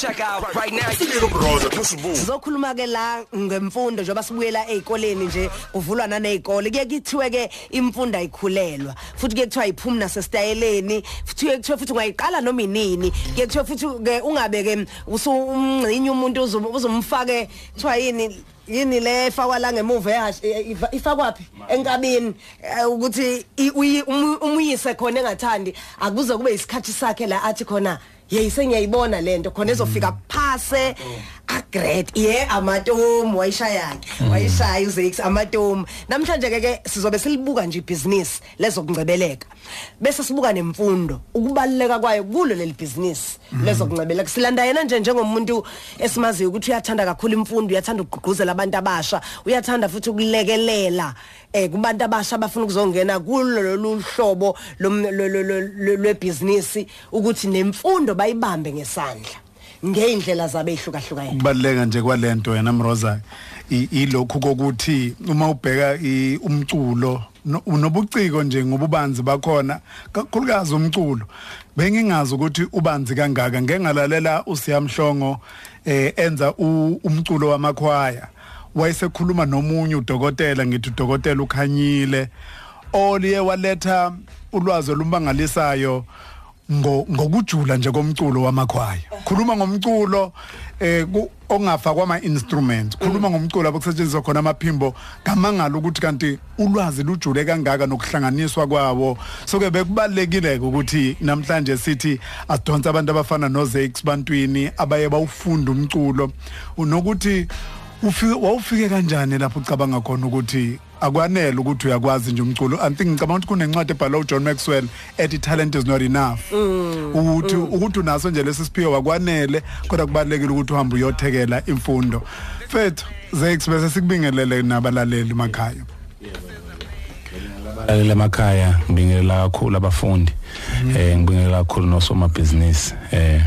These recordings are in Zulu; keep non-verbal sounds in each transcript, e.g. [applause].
check out right. now. Sizokhuluma ke la ngemfundo njengoba sibuyela ezikoleni nje kuvulwa nanezikole kuye kithiwe ke imfundo ayikhulelwa futhi kuye kuthiwa iphumi nasestayeleni futhi kuye kuthiwe futhi ungayiqala noma inini. Kuye kuthiwe futhi ke ungabe ke usumngcinye umuntu uzomfake kuthiwa yini yini le efakwa la ngemuva ehashi ifakwaphi? Enkabini. Eh, ukuthi umuyise khona engathandi. Akuze kube isikhathi sakhe la athi khona yeyi sengiyayibona lento khona ezofika phase. Agreat ye amatomu wayishaya ke wayishaya uZix amatomu namhlanje ke ke sizobe silibuka nje ibusiness lezokungcebeleka bese sibuka nemfundo. Ukubaluleka kwayo kulo leli business lezokungcebeleka silanda yena nje njengomuntu esimaziyo ukuthi uyathanda kakhulu imfundo uyathanda ukugqugquzela abantu abasha uyathanda futhi ukulekelela eh kubantu abasha abafuna ukuzongena kulo lolu hlobo lwebusiness ukuthi nemfundo bayibambe ngesandla. Ngeindlela zabe ehlukahlukene kubaleka nje kwalento yena Mroza. Ilokhu kokuthi uma ubheka umculo unobuciko nje ngobubanzi bakhona kakhulukazi umculo bengingazi ukuthi ubanzi kangaka. Ngengalalela usiyamhlongo eh enza umculo wamakhwaya. Wayesekhuluma nomunye udokotela ngithi udokotela ukhanyile. Oliye waletha ulwazi olumbangalisayo ngokujula nje komculo wamakhwaya. Khuluma ngomculo eh ongafakwa ama instruments khuluma ngomculo abakusetshenziswa khona amaphimbo ngamangala ukuthi kanti ulwazi lujule kangaka nokuhlanganiswa kwawo so ke bekubalekile ukuthi namhlanje sithi asidonsa abantu abafana no Zex bantwini abaye bawufunda umculo. Unokuthi ufike wawufike kanjani lapho ucabanga khona ukuthi akwanele ukuthi uyakwazi nje umculo? I think ngicabanga ukuthi kunencwadi ebhalwe uJohn Maxwell ethi talent is not enough. Mm, ukuthi ukuthi unaso nje lesiphiwo akwanele kodwa kubalekile ukuthi uhambe uyothekela imfundo. Fethu zex bese sikubingelele nabalaleli emakhaya. Abalaleli emakhaya ngibingelela kakhulu abafundi. Eh ngibingelela kakhulu nosomabhizinisi eh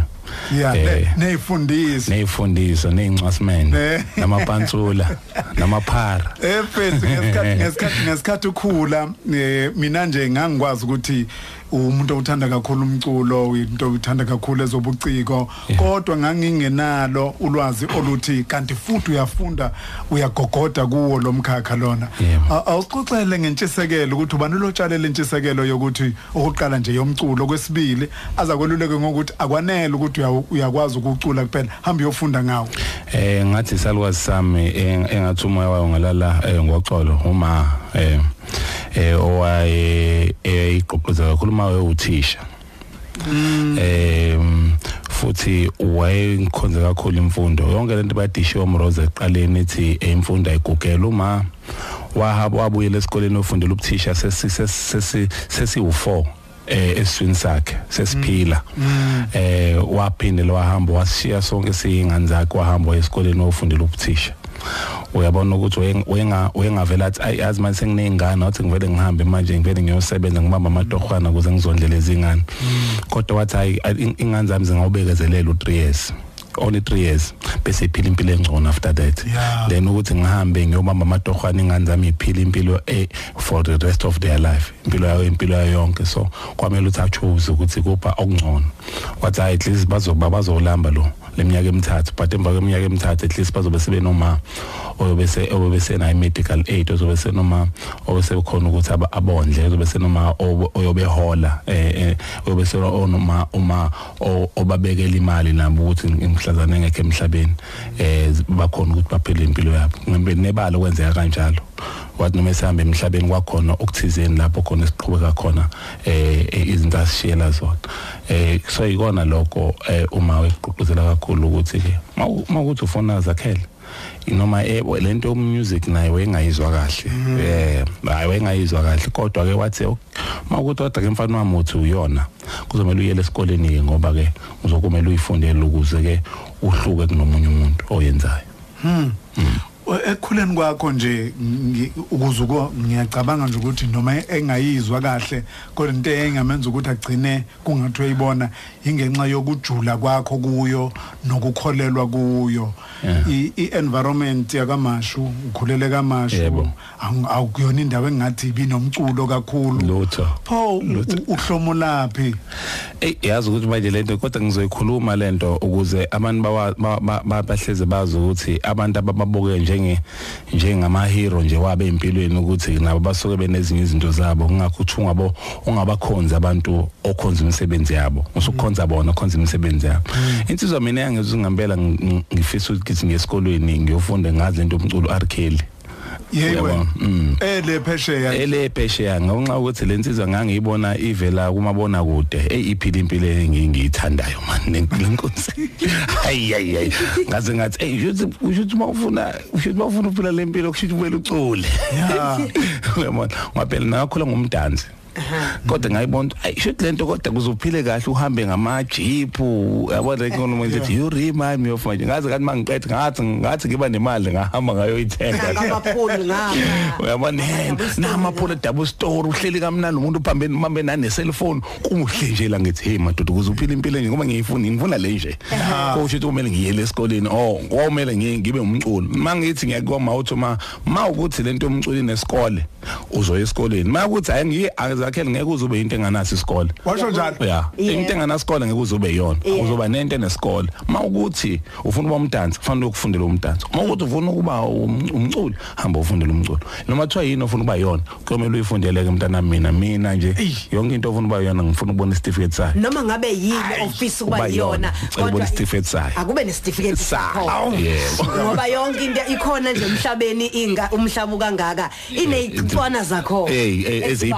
Yeah, eh, neyifundisi. Neyifundisa, neyincwasimende, namapantsula, [laughs] namaphara. Eh mfethu ngesikhathi ngesikhathi ngesikhathi ukhula eh, mina nje ngangikwazi ukuthi umuntu othanda kakhulu umculo into othanda kakhulu ezobuciko. Kodwa ngangingenalo ulwazi oluthi kanti futhi uyafunda uyagogoda kuwo lomkhakha lona. Awuxoxele ngentshisekelo ukuthi ubani lotshalela intshisekelo yokuthi ukuqala nje yomculo. Kwesibili aza kweluleke ngokuthi akwanele ukuthi uyakwazi ukucula kuphela hamba uyofunda ngawo. Eh ngathi salwazi sami engathi umoya wayo ngalala ngoxolo uma eh eh owaye eyiqoqoza kakhulu mawe uthisha eh futhi wayengikhonze kakhulu imfundo. Yonke lento bayadishiwa umroza eqaleni ethi imfundo ayigugela uma wahamba wabuyela esikoleni ofundela ubuthisha sesi sesi sesi u4 eh eswini sakhe sesiphila. Eh waphindela wahamba washiya sonke siyingane zakhe wahamba esikoleni ofundela ubuthisha. Uyabona ukuthi wenga wengavela athi ayi yazi manje sengineyingane wathi ngivele ngihambe manje ngivele ngiyosebenza ngibamba amatohwana ukuze ngizondlela izingane. Kodwa wathi hayi ingane zami zingawubekezelela u3 years only 3 years bese iphila impilo engcono after that. Yeah. then ukuthi ngihambe ngiyobamba amatohwana ingane zami iphila impilo e for the rest of their life impilo yayo impilo yayo yonke. So kwamele ukuthi achoose ukuthi kupha okungcono. Wathi at least bazoba bazolamba lo leminyaka emithathu. But emva kweminyaka emithathu at least bazobe sebe noma oyobe se oyobe sena medical aid ozobe senoma obese khona ukuthi abondle ozobe senoma oyobe hola eh oyobe se onoma uma obabekela imali nabo ukuthi imhlazana engekho emhlabeni eh bakhona ukuthi baphile impilo yabo. Ngembe nebalo kwenzeka kanjalo. Wathi noma esihamba emhlabeni kwakhona okuthizeni lapho khona siqhubeka khona eh izinto asishiyela zona. Eh so ikona lokho uma weqhuquzela kakhulu ukuthi ke mawukuthi ufona zakhele noma lento yomusic naye wayengayizwa kahle. Eh hayi wayengayizwa kahle kodwa ke wathi mawukuthi kodwa ke mfana wami uthi uyona kuzomela uyele esikoleni ke ngoba ke uzokumela uyifundele ukuze ke uhluke kunomunye umuntu oyenzayo. Hmm. Ekukhuleni kwakho nje ukuze ngiyacabanga nje ukuthi noma engayizwa kahle kodwa into engamenza ukuthi agcine kungathi uyibona ingenxa yokujula kwakho kuyo nokukholelwa kuyo. I-environment yakamashu ukhulele kamashu awukuyona indawo engathi ibinomculo kakhulu. Pho uhlomo laphi Ey yazi ukuthi manje lento kodwa ngizoyikhuluma lento ukuze abantu bahleze bazi ukuthi abantu abababuke njenge njengama hero nje wabe empilweni ukuthi nabo basuke benezinye izinto zabo kungakuthi ungabo ungabakhonza abantu okhonza imisebenzi yabo. Usukhonza bona okhonza imisebenzi yabo. Insizwa mina yangizwe ngempela ng- ngifisa ukuthi ngiyesikolweni ngiyofunde ngazi lento umculo R Kelly. Uyabona? Mm. ele phesheya. Ele phesheya ngonxa ukuthi lensizwa ngangiyibona ivela kumabona kude eyiphila impilo engiyithandayo man. Lenkonsi [laughs] hayi hayi hayi. Ngaze ngathi hey ushuthi ushuthi mawufuna ushuthi mawufuna uphila lempilo kushuthi ubele ucule. Ya. [laughs] Uyabona. Ngaphela ngakhula ngumdansi kodwa ngayibona ayi shothi lento kodwa kuzophile kahle uhambe ngamajipu yabona inkulumo nje you remind me of manje ngaze kanti mangiqedwe ngathi ngathi ngiba nemali ngahamba ngayoyithenga. Ngamapholi ngapha. Uyabona namaphula double store uhleli kamnandi umuntu uphambene mambe nane cellphone kumuhle nje la ngithi hey madoda ukuze uphile impilo nje ngoba ngiyifuna ngifuna le nje. Kusho ukuthi kumele ngiyele esikoleni. Oh ngiye ngibe umculo mangithi ngiyakoma uthi ma ma ukuthi lento yomculo nesikole uzoya esikoleni. Ma ukuthi hayi ngiye azakhele ngeke uzube into enganaso isikole. Washo njalo? Ya. Yeah. into enganasikole ngeke uzobe yiyona Yeah. uzoba nento enesikole ma ukuthi ufuna ukuba umdansi kufanele ukufundela umdansi ma ukuthi ufuna ukuba um- umculi hamba ufundele umculo. Noma kuthiwa yini ofuna ukuba yona kuyomela uyifundeleke mntanami mina mina nje. Eyi. yonke into ofuna ukuba yona ngifuna ukubona isitifiketi sayo. Noma ngabe yini ofisa ukuba kuba yiyona yona. Ngicela ukubona isitifiketi sayo. akube nesitifiketi Sayo, sakho. Yebo. ngoba yonke into ikhona nje emhlabeni inga umhlaba kangaka ineyicwana zakho. Hey Eziba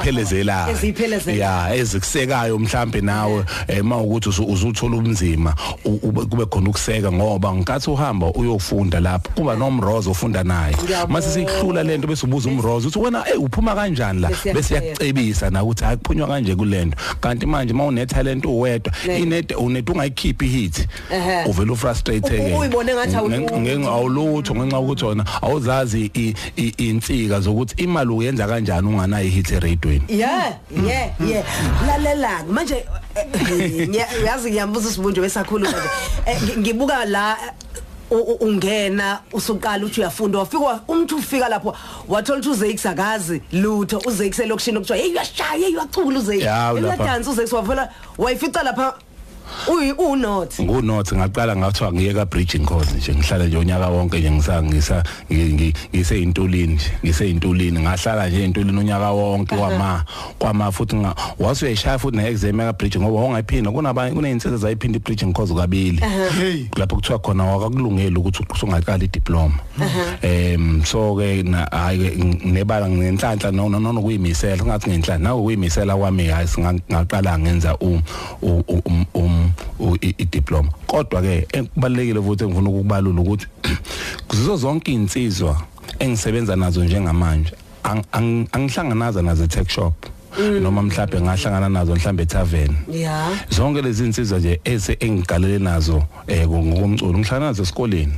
eziyiphelezelayo khona, eziyiphelezelayo ya ezikusekayo mhlambe nawe eh, ma ukuthi uzu- uzuthola ubunzima u- ube- kube khona ukuseka ngoba ngikathi uhamba uyofunda lapho kuba nomrozo ofunda naye Ngiyabona. mase sihlula lento bese ubuza umrozo uthi wena hey uphuma kanjani la Bese bese yakucheba. yakucebisa na ukuthi akuphunywa kanje kulento kanti manje ma une talent uwedwa Ne. inet unet ungayikhiphi hit Ehhe. uvela ufrustrate U- uyibone ngathi awulutho. awulutho ngenxa ukuthi wona awuzazi i- i- insika zokuthi imali uyenza kanjani unganayo hit eradweni yeah yeah yeah lalela manje eh, eh, ngiya- uyazi ngiyambuza sibunje besakhuluma nje. Eh, ngi- ngibuka la u- u- ungena usuqala uthi uyafunda wafika wa- umuntu ufika lapho wathola ukuthi uzekis akazi lutho. uzekis elokishini okuthiwa hey uyashaya hey uyacula uzekis Ya, lapha. eladansi uzekis wavela wayifica lapha uyi unothi ngunothi ngaqala ngathiwa ngiye ka bridging course nje ngihlala nje unyaka wonke nje ngisa ngisa ngi- ngi- ngiseyintulini nje ngiseyintulini ngahlala nje intulini unyaka wonke kwama kwama futhi nga wasuyeshaya futhi ne exam ka bridging ngoba ongayiphinda kunabanye kuneyinsiza zayiphinda i bridging course kabili lapho kuthiwa khona wakakulungela ukuthi usungaqala idiploma. Em so ke na hayi nebala ngenhlanhla no no no kuyimisela singathi ngenhlanhla nawe kuyimisela kwami hayi singaqala ngenza um u- u- um- um u- i- idiploma kodwa ke ekubalekile futhi engifuna ukubalula ukuthi [clears throat] kuzizo zonke insizwa engisebenza nazo njengamanje ang- ang- angihlanganaza nazo tech shop. Noma mhlawumbe ngahlangana nazo mhlawumbe etavern. Yeah zonke lezi insizwa nje ese engigalele nazo eh ngokomculo ngihlangana nazo esikoleni.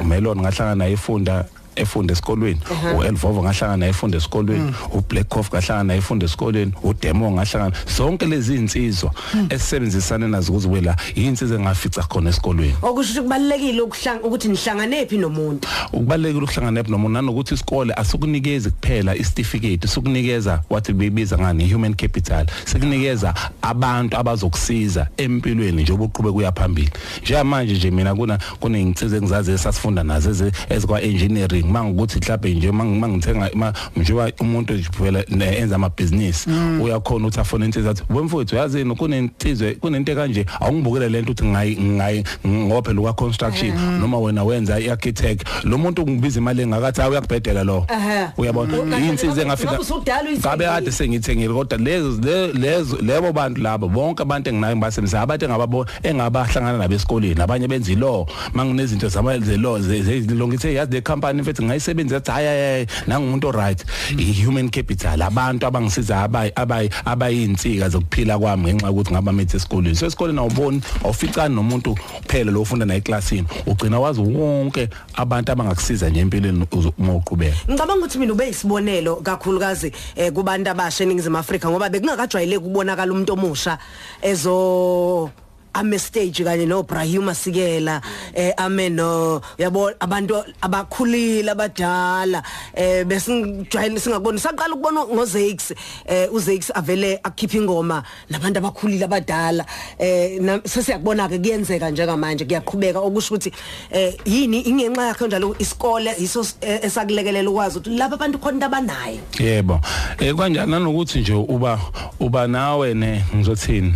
Umelon ngahlangana naye efunda efunda esikolweni uElvovo ngahlangana naye efunda esikolweni uBlack Coffee ngahlangana naye efunda esikolweni uDemo ngahlangana zonke lezi insizwa esisebenzisana nazo ukuze wela insizwa engafica khona esikolweni. Okusho kubalekile ukuhlanga ukuthi nihlangane phi nomuntu. Ukubalekile ukuhlangana nephi nomuntu nanokuthi isikole asikunikezi kuphela isitifiketi sikunikeza wathi bebiza ngani human capital sikunikeza abantu abazokusiza empilweni nje obuqhube kuya phambili. Njengamanje nje mina kuna kuneyinsiza engizazi esasifunda nazo ezikwa engineering mangukuthi mhlawumbe nje mangithenga ma- njengoba umuntu nje phela ne- enza amabhizinisi. Uyakhona ukuthi afone insizwa athi wemfowethu yazini kunensizwe kunento kanje awungibukele lento uthi ngayi ngayi ngoba luka construction. Noma wena wenza iarchitect. Lo muntu ungibiza imali engakathi awu uyakubhedela lo. Ehhe. uyabona? Ngabe- insizwe engafika ngabe usudala uyithengile? ngabe kade sengithengile kodwa lezo le- lezo lebo bantu labo bonke abantu enginayo ngibasebenzisa abantu engababona engabahlangana nabo esikoleni abanye benza law manginezinto zama ze law zilongithe yazi le company mfethu ngayisebenzisa athi hayi hayi nangumuntu oright. I-human capital abantu abangisiza abayi abayi abayinsika zokuphila kwami ngenxa yokuthi ngaba methi esikoleni so esikoleni awuboni awuficani nomuntu kuphela lo ufunda naye eclassini ugcina wazi wonke abantu abangakusiza nje empilweni uzo- uma uqhubeka Ngicabanga ukuthi mina ube isibonelo kakhulukazi eh, kubantu abasha eningizimu Afrika ngoba bekungakajwayeleki ukubonakala umuntu omusha ezo ame stage kanye no Brahim Masikela eh ame no yabo abantu abakhulile abadala eh besingijwayele singaboni saqala ukubona ngoZakes eh uZakes avele akhipha ingoma nabantu abakhulile abadala eh na- sesiyakubona ke kuyenzeka njengamanje kuyaqhubeka. Okusho ukuthi eh yini ingenxa yakhe njalo isikole iso eh, esakulekelela ukwazi ukuthi laba abantu khona into abanayo. Yebo. Eh kanjani nanokuthi nje uba uba nawe ne ngizothini?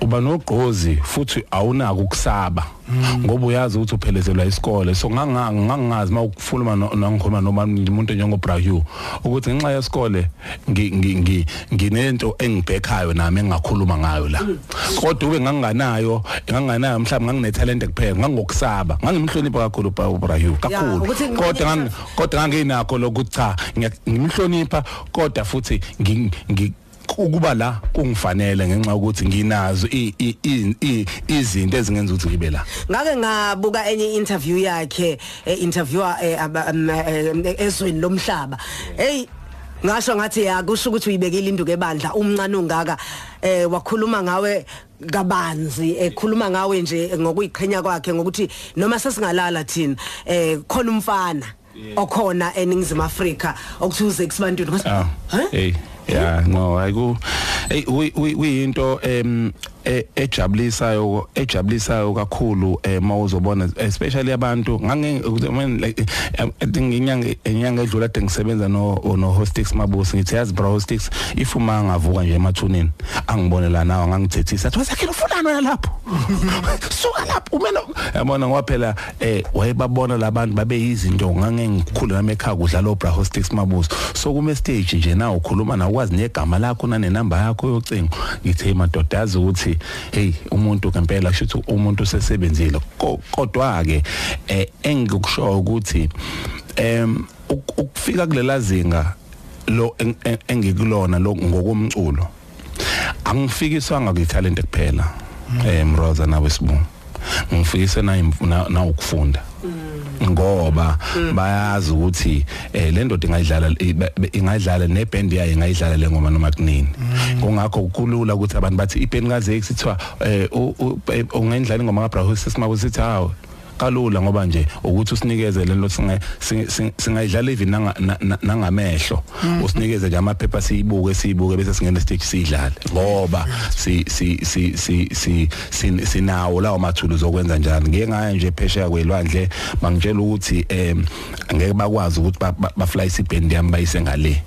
Uba nogqozi futhi awunaka ukusaba ngoba uyazi ukuthi uphelezelwa isikole. So ngangazi mawukufuluma nangikhuluma noma umuntu njengo Brahu ukuthi ngenxa yesikole ngi- ngi- ngi- nginento engibhekhayo nami engakhuluma ngayo la. Kodwa ube nganganayo nganganayo mhlawumbe ngangine talent kuphela ngangokusaba ngangimhlonipha kakhulu uBrahu kakhulu. kodwa kodwa nganginakho lokuthi cha ngimhlonipha kodwa futhi ngi ukuba la kungifanele ngenxa ukuthi nginazo izinto ezingenza ukuthi ngibe la. Ngake ngabuka enye interview yakhe eh, interviewer eh, eh, ezweni lomhlaba. Hey ngasho ngathi ya kusho ukuthi uyibekile induku ebandla umncane ungaka eh wakhuluma ngawe kabanzi ekhuluma ngawe nje ngokuyiqhenya kwakhe ngokuthi noma sesingalala thina eh khona umfana okhona eningizimu Afrika okuthi uze kusibantwini Huh? hey. Yeah no ayiku kuyinto em ejabulisayo ejabulisayo kakhulu eh mawuzobona especially abantu ngange I mean like um, I think inyanga inyanga edlula ade ngisebenza no no Hostix Mabusi ngithi yazi bro Hostix if uma ngavuka nje emathuneni angibone la nawe ngangithethisa athi wasakhela ufulano yalapho [laughs] suka lapho umena yabona ngoba phela eh wayebabona labantu babe yizinto ngange ngikhulu nami ekhaya kudlala obra Hostix Mabusi. So kuma stage nje na ukhuluma na ukwazi negama lakho nane number yakho yocingo. Ngithi hey madoda yazi ukuthi hey umuntu ngempela kusho ukuthi umuntu usesebenzile. Ko- kodwa ke eh engikusho ukuthi em uk- ukufika kulela zinga lo en- en- engikulona lo ngokomculo angifikiswanga kwitalent kuphela eh mroza nawe sibu ngifikise na na ukufunda. Ngoba bayazi ukuthi eh le ndoda ingayidlala ingayidlala neband yayo ingayidlala le ngoma noma kunini. Kungakho kulula ukuthi abantu bathi iband kaze sithiwa eh u- u- ungayidlala ingoma kaBrahus sesimabusithi hawo kalula ngoba nje ukuthi usinikeze lento singa sing- sing- singayidlala even nanga- na- na- nangamehlo. Usinikeze nje amaphepha siyibuke siyibuke bese singena stage sidlale ngoba si si si si si sin- sinawo lawo mathulu zokwenza njalo ngeke ngaya nje phesheya kwelwandle bangitshela ukuthi em ngeke bakwazi ukuthi ba- baflyise iband yami bayise ngale.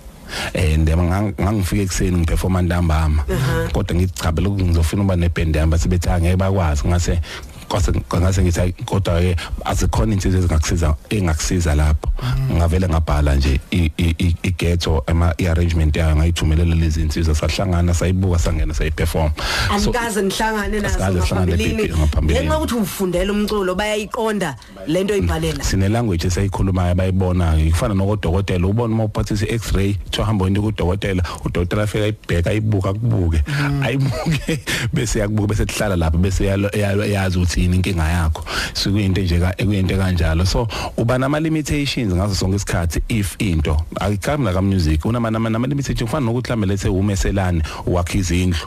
Ndema ngangifika ekseni ngiperforma ntambama. Kodwa ngithi cha phela ngizofuna uba neband yami bathi bethi angeke bakwazi. Ngase ngase ngithi hayi, kodwa ke azikhona insizwe ezingakusiza engakusiza lapho. Ngavele ngabhala nje igetho ama arrangement yayo ngayithumelela lezi insizwe sahlangana sayibuka sangena sayiperform. Anikaze nihlangane nazo ngaphambilini. ngenxa ukuthi ufundela umculo bayayiqonda lento oyibhalela. Sine language esayikhulumayo bayibona kufana nokodokotela ubona uma uphathisa i-x-ray kuthiwa hamba into kudokotela udokotela afika ayibheka ayibuka akubuke. Ayibuke [laughs] bese yakubuka bese kuhlala lapha bese yazi ukuthi yini inkinga yakho? So kuyinto nje ka- kuyinto kanjalo so uba nama limitations ngaso sonke isikhathi if into akukhambi la music unama nama nama limitations kufana nokuthi mhlambe lethe umeselane uwakha izindlu.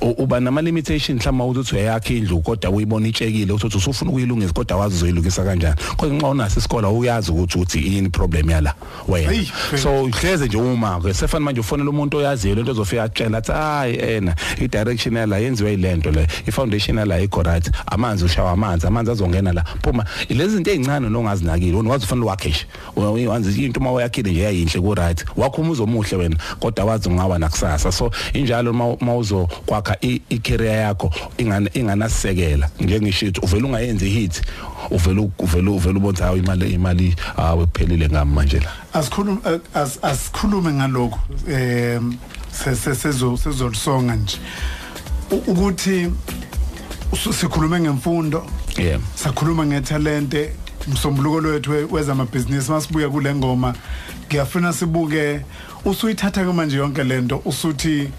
U- uba nama limitations mhlawumbe ukuthi uyakha indlu kodwa uyibona itshekile uthi usufuna ukuyilungisa kodwa wazi uzoyilungisa kanjani. Kodwa nxa unaso isikole uyazi ukuthi uthi yini problem yala wena. Eyi, so uhleze nje uma ke sefana manje ufonela umuntu oyaziyo lento ozofika atshela athi hayi ena i direction yala yenziwe ilento le i foundation yala ikho right. Amanzi ushawa amanzi amanzi azongena la. Phuma lezi zinto ezincane nongazinakile wena wazi ufanele wakhe nje wazi into uma uyakhile nje yayinhle ku right wakho umuzo omuhle wena kodwa wazi ungawa nakusasa. So injalo uma uzokwakha i i career yakho ingana inganasekela njengishithi uvela ungayenzi hit uvela uvela uvela ubona hawo imali imali awe kuphelile ngami manje la. Asikhulume as- asikhulume ngalokho se- sezo sezolisonga nje. Ukuthi sikhulume ngemfundo. Yeah. Sakhuluma ngetalente umsombuluko lwethu we- wezamabhizinisi. Masibuya kule ngoma ngiyafuna sibuke. Usuyithatha ke manje yonke lento usuthi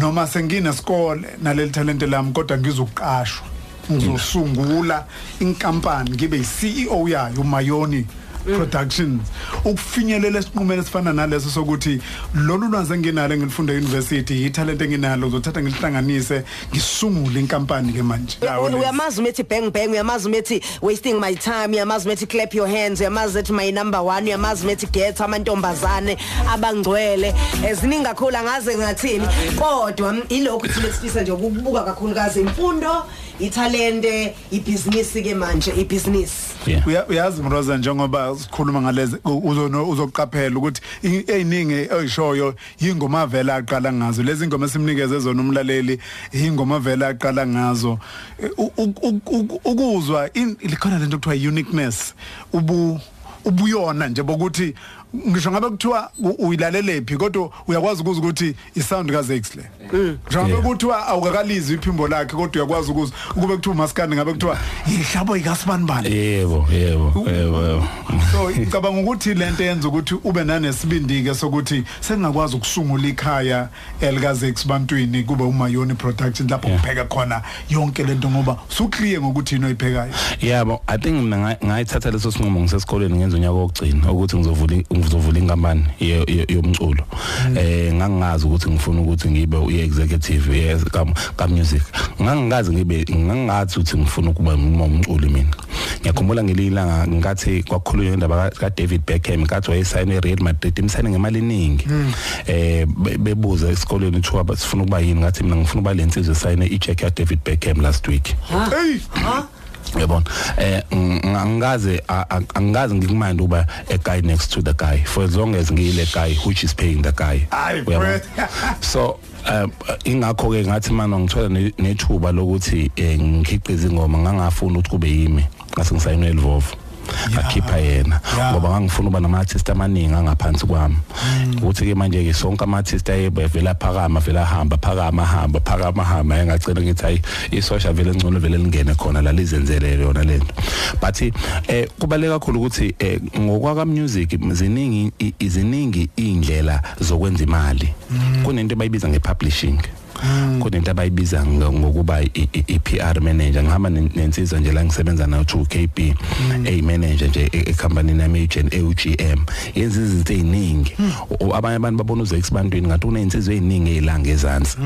noma senginesikole naleli talente lami kodwa ngizoqashwa ngizosungula inkampani ngibe yi-CEO yayo uMayoni. Productions ukufinyelela esiqhumeni esifana naleso sokuthi lolu lwazi enginalo engilifunda euniversity italent enginalo ngizothatha ngilihlanganise ngisungule inkampani ke manje. Lawo lezi. uyamazi umethi bang bang uyamazi umethi wasting my time uyamazi umethi clap your hands uyamazi ethi my number 1 uyamazi umethi get amantombazane abangcwele. Eziningi kakhulu angaze ngathini kodwa mm, ilokhu thina sifisa nje ukubuka kakhulukazi imfundo ithalente ibhizinisi ke manje ibhizinisi. Yeah. Uya- uyazi mroza njengoba sikhuluma ngalezi uzono uzoqaphela ukuthi i- eyiningi oyishoyo ingoma vela aqala ngazo. Lezi ngoma simnikeze zona umlaleli ingoma vela aqala ngazo. Eh, u- u- u- u- ukuzwa in- likhona lento kuthiwa uniqueness ubu ubuyona nje bokuthi ngisho ngabe kuthiwa u- uyilalele phi kodwa uyakwazi ukuzwa ukuthi isound kaZexle ngisho ngabe Yeah. kuthiwa awukakalizwi iphimbo lakhe kodwa uyakwazi ukuzwa ukube kuthiwa umaskandi ngabe kuthiwa yihlabo yikasibanibani yebo yebo yebo so ngicabanga ukuthi lento yenza ukuthi ube nanesibindi ke sokuthi sengakwazi ukusungula ikhaya elikazex bantwini kube umayoni production lapho Yeah. kupheka khona yonke lento ngoba sukliye ngokuthi yini oyiphekayo. Yabo i think mina nga- ngayithatha leso sinqumo ngisesikoleni ngenza unyaka wokugcina ukuthi ngizovula i- ngizovula inkampani ye- ye- yomculo. Eh ngangingazi ukuthi ngifuna ukuthi ngibe i-executive yes ka ka music ngangingazi ngibe ngangingathi ukuthi ngifuna ukuba umculi mina. Ngiyakhumbula ngelilanga ngathi kwakhulunywa indaba ka David Beckham ngathi wayesayine Real Madrid imsayine ngemali eningi. Eh be- bebuza esikoleni uthiwa ba- sifuna ukuba yini ngathi mina ngifuna ukuba lensizwe sayine icheck ya David Beckham last week. Hey! Yabona. Eh ng- angikaze ngikumind uba a guy next to the guy for as long as ngiyile guy which is paying the guy. [laughs] So um ingakho ke ngathi mana ngithola ne- nethuba lokuthi eh, ngikhiqize ingoma ngangafuna ukuthi kube yimi ngase ngisayinwe elvovo ngakhipha yena. Yeah. ngoba ngangifuna uba nama artist amaningi angaphansi kwami. Ukuthi ke manje ke sonke ama artist ayebe vela phakama vela hamba phakama hamba phakama hamba engagcina ngithi hayi isosha vele ngcono vele lingene khona la lizenzelele yona lento but eh kubaleka kakhulu ukuthi eh ngokwaka music ziningi i- iziningi indlela zokwenza imali. Kunento abayibiza ngepublishing. Kunento abayibiza ngo- ngokuba i- i- i-PR manager ngihamba nen- nensizwa nje la ngisebenza nayo 2KB ey manager nje e- ecompany yami eGen eUGM yenza izinto eziningi O- abanye abantu babona uzex bantwini ngathi uney'nsizwa eziningi ezilanga ezansi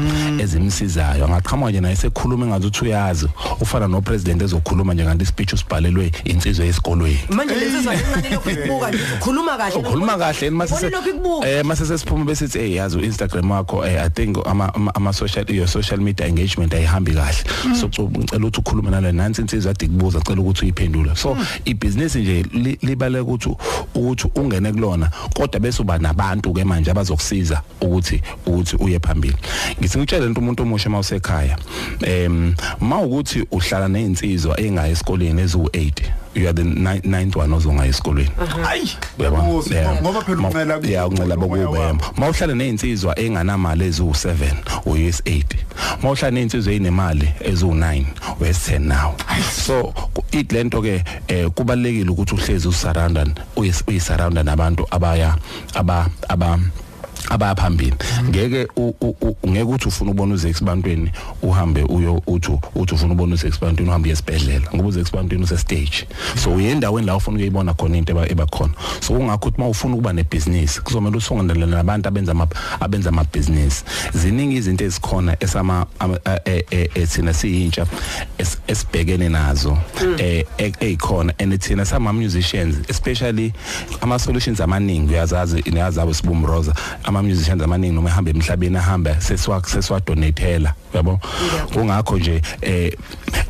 ezimsizayo. Angaqhamuka nje naye sekhuluma engathi uthi uyazi ufana no president ezokhuluma nje kanti ispeech usibhalelwe insizwa esikolweni. Manje lensizwa encane lokhu ikubuka nje ukhuluma kahle ukhuluma kahle. Yini mase Ubona lokhu ikubuka. Eh mase sesiphuma besithi hey yazi uInstagram wakho eh i think ama ama- ama social your social media engagement ayihambi kahle. So so ngicela ukuthi ukhulume nalo nansi insizwa ade kubuza cela ukuthi uyiphendule. So ibusiness nje li- libaleka ukuthi ukuthi ungene kulona kodwa bese uba nabantu ke manje abazokusiza ukuthi ukuthi uye phambili. Ngithi ngitshele lento umuntu omusha mawusekhaya em mawukuthi uhlala nezinsizwa engayi esikoleni ezu8 you are the ni- ninth one ozongaya esikoleni hayi! Uyabona? ngoba phela uncela yeah uncela bokubema mawuhlala nezinsizwa enganamali ezu7 uyes8 mawuhlala nezinsizwa ezinemali ezu9 uyes10 now. So it lento ke eh, kubalekile ukuthi uhlezi usurrounda uyisurrounda nabantu abaya aba aba abaphambili. Ngeke u- u- u- ngeke uthi ufuna ubona uzex bantwini uhambe uyo uthi uthi ufuna ubona uzex bantwini uhambe esibhedlela ngoba uzex bantwini use stage so uyendaweni la ufuna ukuyibona khona into eba eba khona. So kungakho uthi mawufuna ukuba nebusiness kuzomela usongelane nabantu abenza ama abenza ama business ziningi izinto ezikhona esama ama- eh, eh, eh, eh, thina siyintsha es- esibhekene nazo eh e- ezikhona. And thina sama musicians especially ama solutions amaningi uyazazi niyazabo sibumroza ama musicians amaningi noma ehamba emhlabeni ahamba seswa seswa donatela yabo? Kungakho nje eh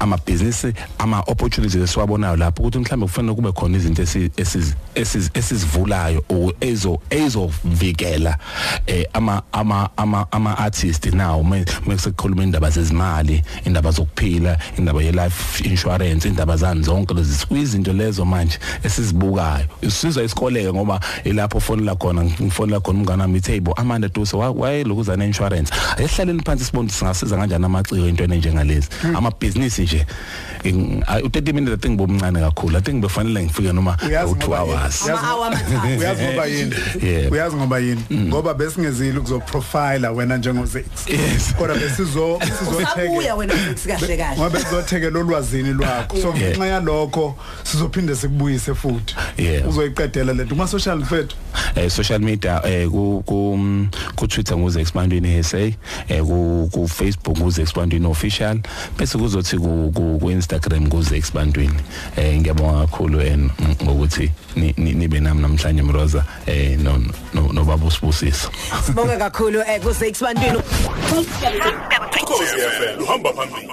ama business ama opportunities esiwabonayo lapho ukuthi mhlambe kufanele kube khona izinto esi- esizi esiz- esizivulayo u- ezo ezovikela eh ama ama ama ama artist now mesekukhuluma indaba zezimali indaba zokuphila indaba ye life insurance indaba zani zonke lezi izinto lezo manje esizibukayo. Isizwa isikoleke ngoba ilapho fonela khona ngifonela khona umngane wami itable Amanda Duse wayelokuza ne insurance. Ayihlaleni phansi sibone singasiza kanjani amaciko entweni enjengalezi? Ama business nje In- I- u-30 minutes I think bomncane kakhulu. I think befanele ngifike noma Uyazi u2 ngoba- hours. Uyazi- Ama-hour amathathu. uyazi ngoba yini? Yeah. uyazi ngoba yini? Ngoba besingezile ukuzoprofila wena njengozex Yes. kodwa besizo usabuya sizotheke wena mfix kahle kahle. ngoba bezothekela olwazini lwakho. So Yeah. ngenxa yalokho sizophinde sikubuyise futhi. Yeah. uzoyiqedela lento kuma social fethu eh social media eh ku ku ku Twitter nguze expandini SA eh ku ku Facebook nguze expandini official bese kuzothi ku ku ku Instagram nguze expandini eh ngiyabonga kakhulu en ngokuthi ni- ni- nibe nami namhlanje Mroza eh no no no baba usibusisa sibonga kakhulu eh kuse expandini Ukhosi FM uhamba phambili.